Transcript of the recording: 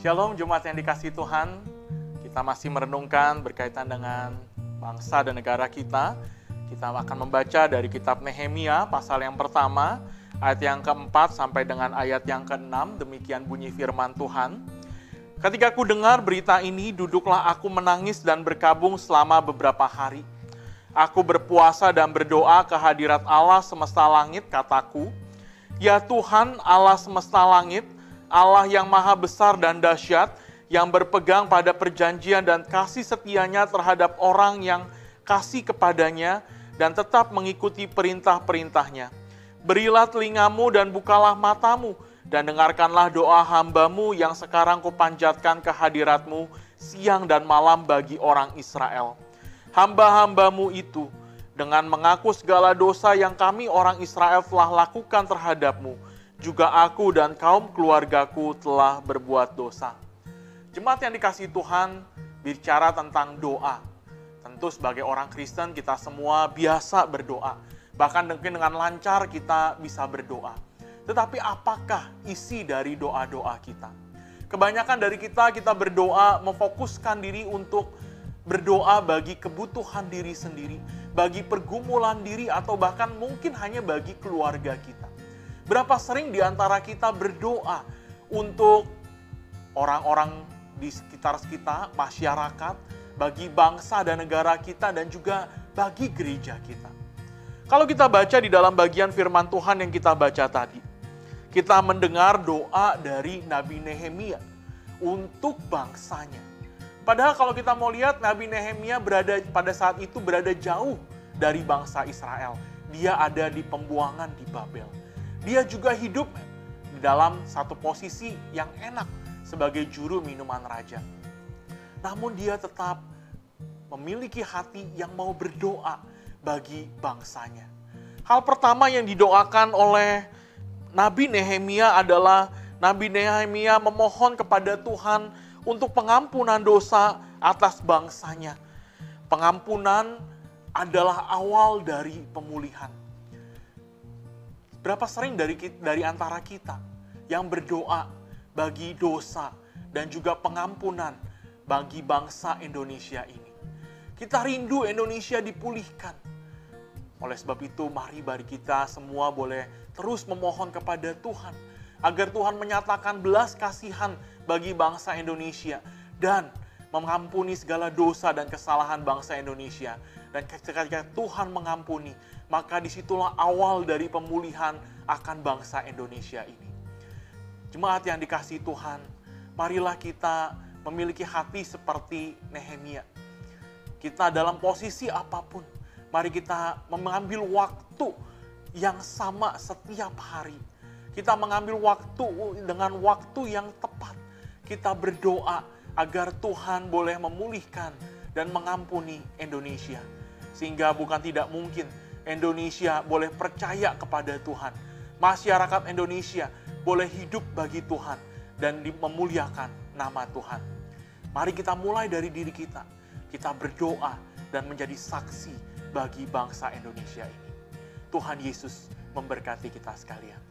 Shalom Jemaat yang dikasih Tuhan. Kita masih merenungkan berkaitan dengan bangsa dan negara kita. Kita akan membaca dari kitab Nehemia pasal yang pertama, ayat yang keempat sampai dengan ayat yang keenam. Demikian bunyi firman Tuhan. Ketika ku dengar berita ini, duduklah aku menangis dan berkabung selama beberapa hari. Aku berpuasa dan berdoa ke hadirat Allah semesta langit, kataku, Ya Tuhan Allah semesta langit, Allah yang maha besar dan dahsyat, yang berpegang pada perjanjian dan kasih setianya terhadap orang yang kasih kepadanya dan tetap mengikuti perintah-perintahnya. Berilah telingamu dan bukalah matamu, dan dengarkanlah doa hambamu yang sekarang kupanjatkan ke hadiratmu siang dan malam bagi orang Israel. Hamba-hambamu itu, dengan mengaku segala dosa yang kami orang Israel telah lakukan terhadapmu, juga aku dan kaum keluargaku telah berbuat dosa. Jemaat yang dikasih Tuhan bicara tentang doa. Tentu sebagai orang Kristen kita semua biasa berdoa. Bahkan mungkin dengan lancar kita bisa berdoa. Tetapi apakah isi dari doa-doa kita? Kebanyakan dari kita kita berdoa memfokuskan diri untuk berdoa bagi kebutuhan diri sendiri, bagi pergumulan diri atau bahkan mungkin hanya bagi keluarga kita. Berapa sering di antara kita berdoa untuk orang-orang di sekitar kita, masyarakat, bagi bangsa dan negara kita dan juga bagi gereja kita. Kalau kita baca di dalam bagian firman Tuhan yang kita baca tadi, kita mendengar doa dari Nabi Nehemia untuk bangsanya. Padahal kalau kita mau lihat Nabi Nehemia berada pada saat itu berada jauh dari bangsa Israel. Dia ada di pembuangan di Babel. Dia juga hidup di dalam satu posisi yang enak sebagai juru minuman raja. Namun dia tetap memiliki hati yang mau berdoa bagi bangsanya. Hal pertama yang didoakan oleh Nabi Nehemia adalah Nabi Nehemia memohon kepada Tuhan untuk pengampunan dosa atas bangsanya. Pengampunan adalah awal dari pemulihan. Berapa sering dari dari antara kita yang berdoa bagi dosa dan juga pengampunan bagi bangsa Indonesia ini. Kita rindu Indonesia dipulihkan. Oleh sebab itu, mari bagi kita semua boleh terus memohon kepada Tuhan agar Tuhan menyatakan belas kasihan bagi bangsa Indonesia dan mengampuni segala dosa dan kesalahan bangsa Indonesia. Dan ketika Tuhan mengampuni, maka di situlah awal dari pemulihan akan bangsa Indonesia ini. Jemaat yang dikasih Tuhan, marilah kita memiliki hati seperti Nehemia. Kita dalam posisi apa pun, mari kita mengambil waktu yang sama setiap hari. Kita mengambil waktu dengan waktu yang tepat. Kita berdoa agar Tuhan boleh memulihkan dan mengampuni Indonesia. Sehingga bukan tidak mungkin Indonesia boleh percaya kepada Tuhan. Masyarakat Indonesia boleh hidup bagi Tuhan dan memuliakan nama Tuhan. Mari kita mulai dari diri kita. Kita berdoa dan menjadi saksi bagi bangsa Indonesia ini. Tuhan Yesus memberkati kita sekalian.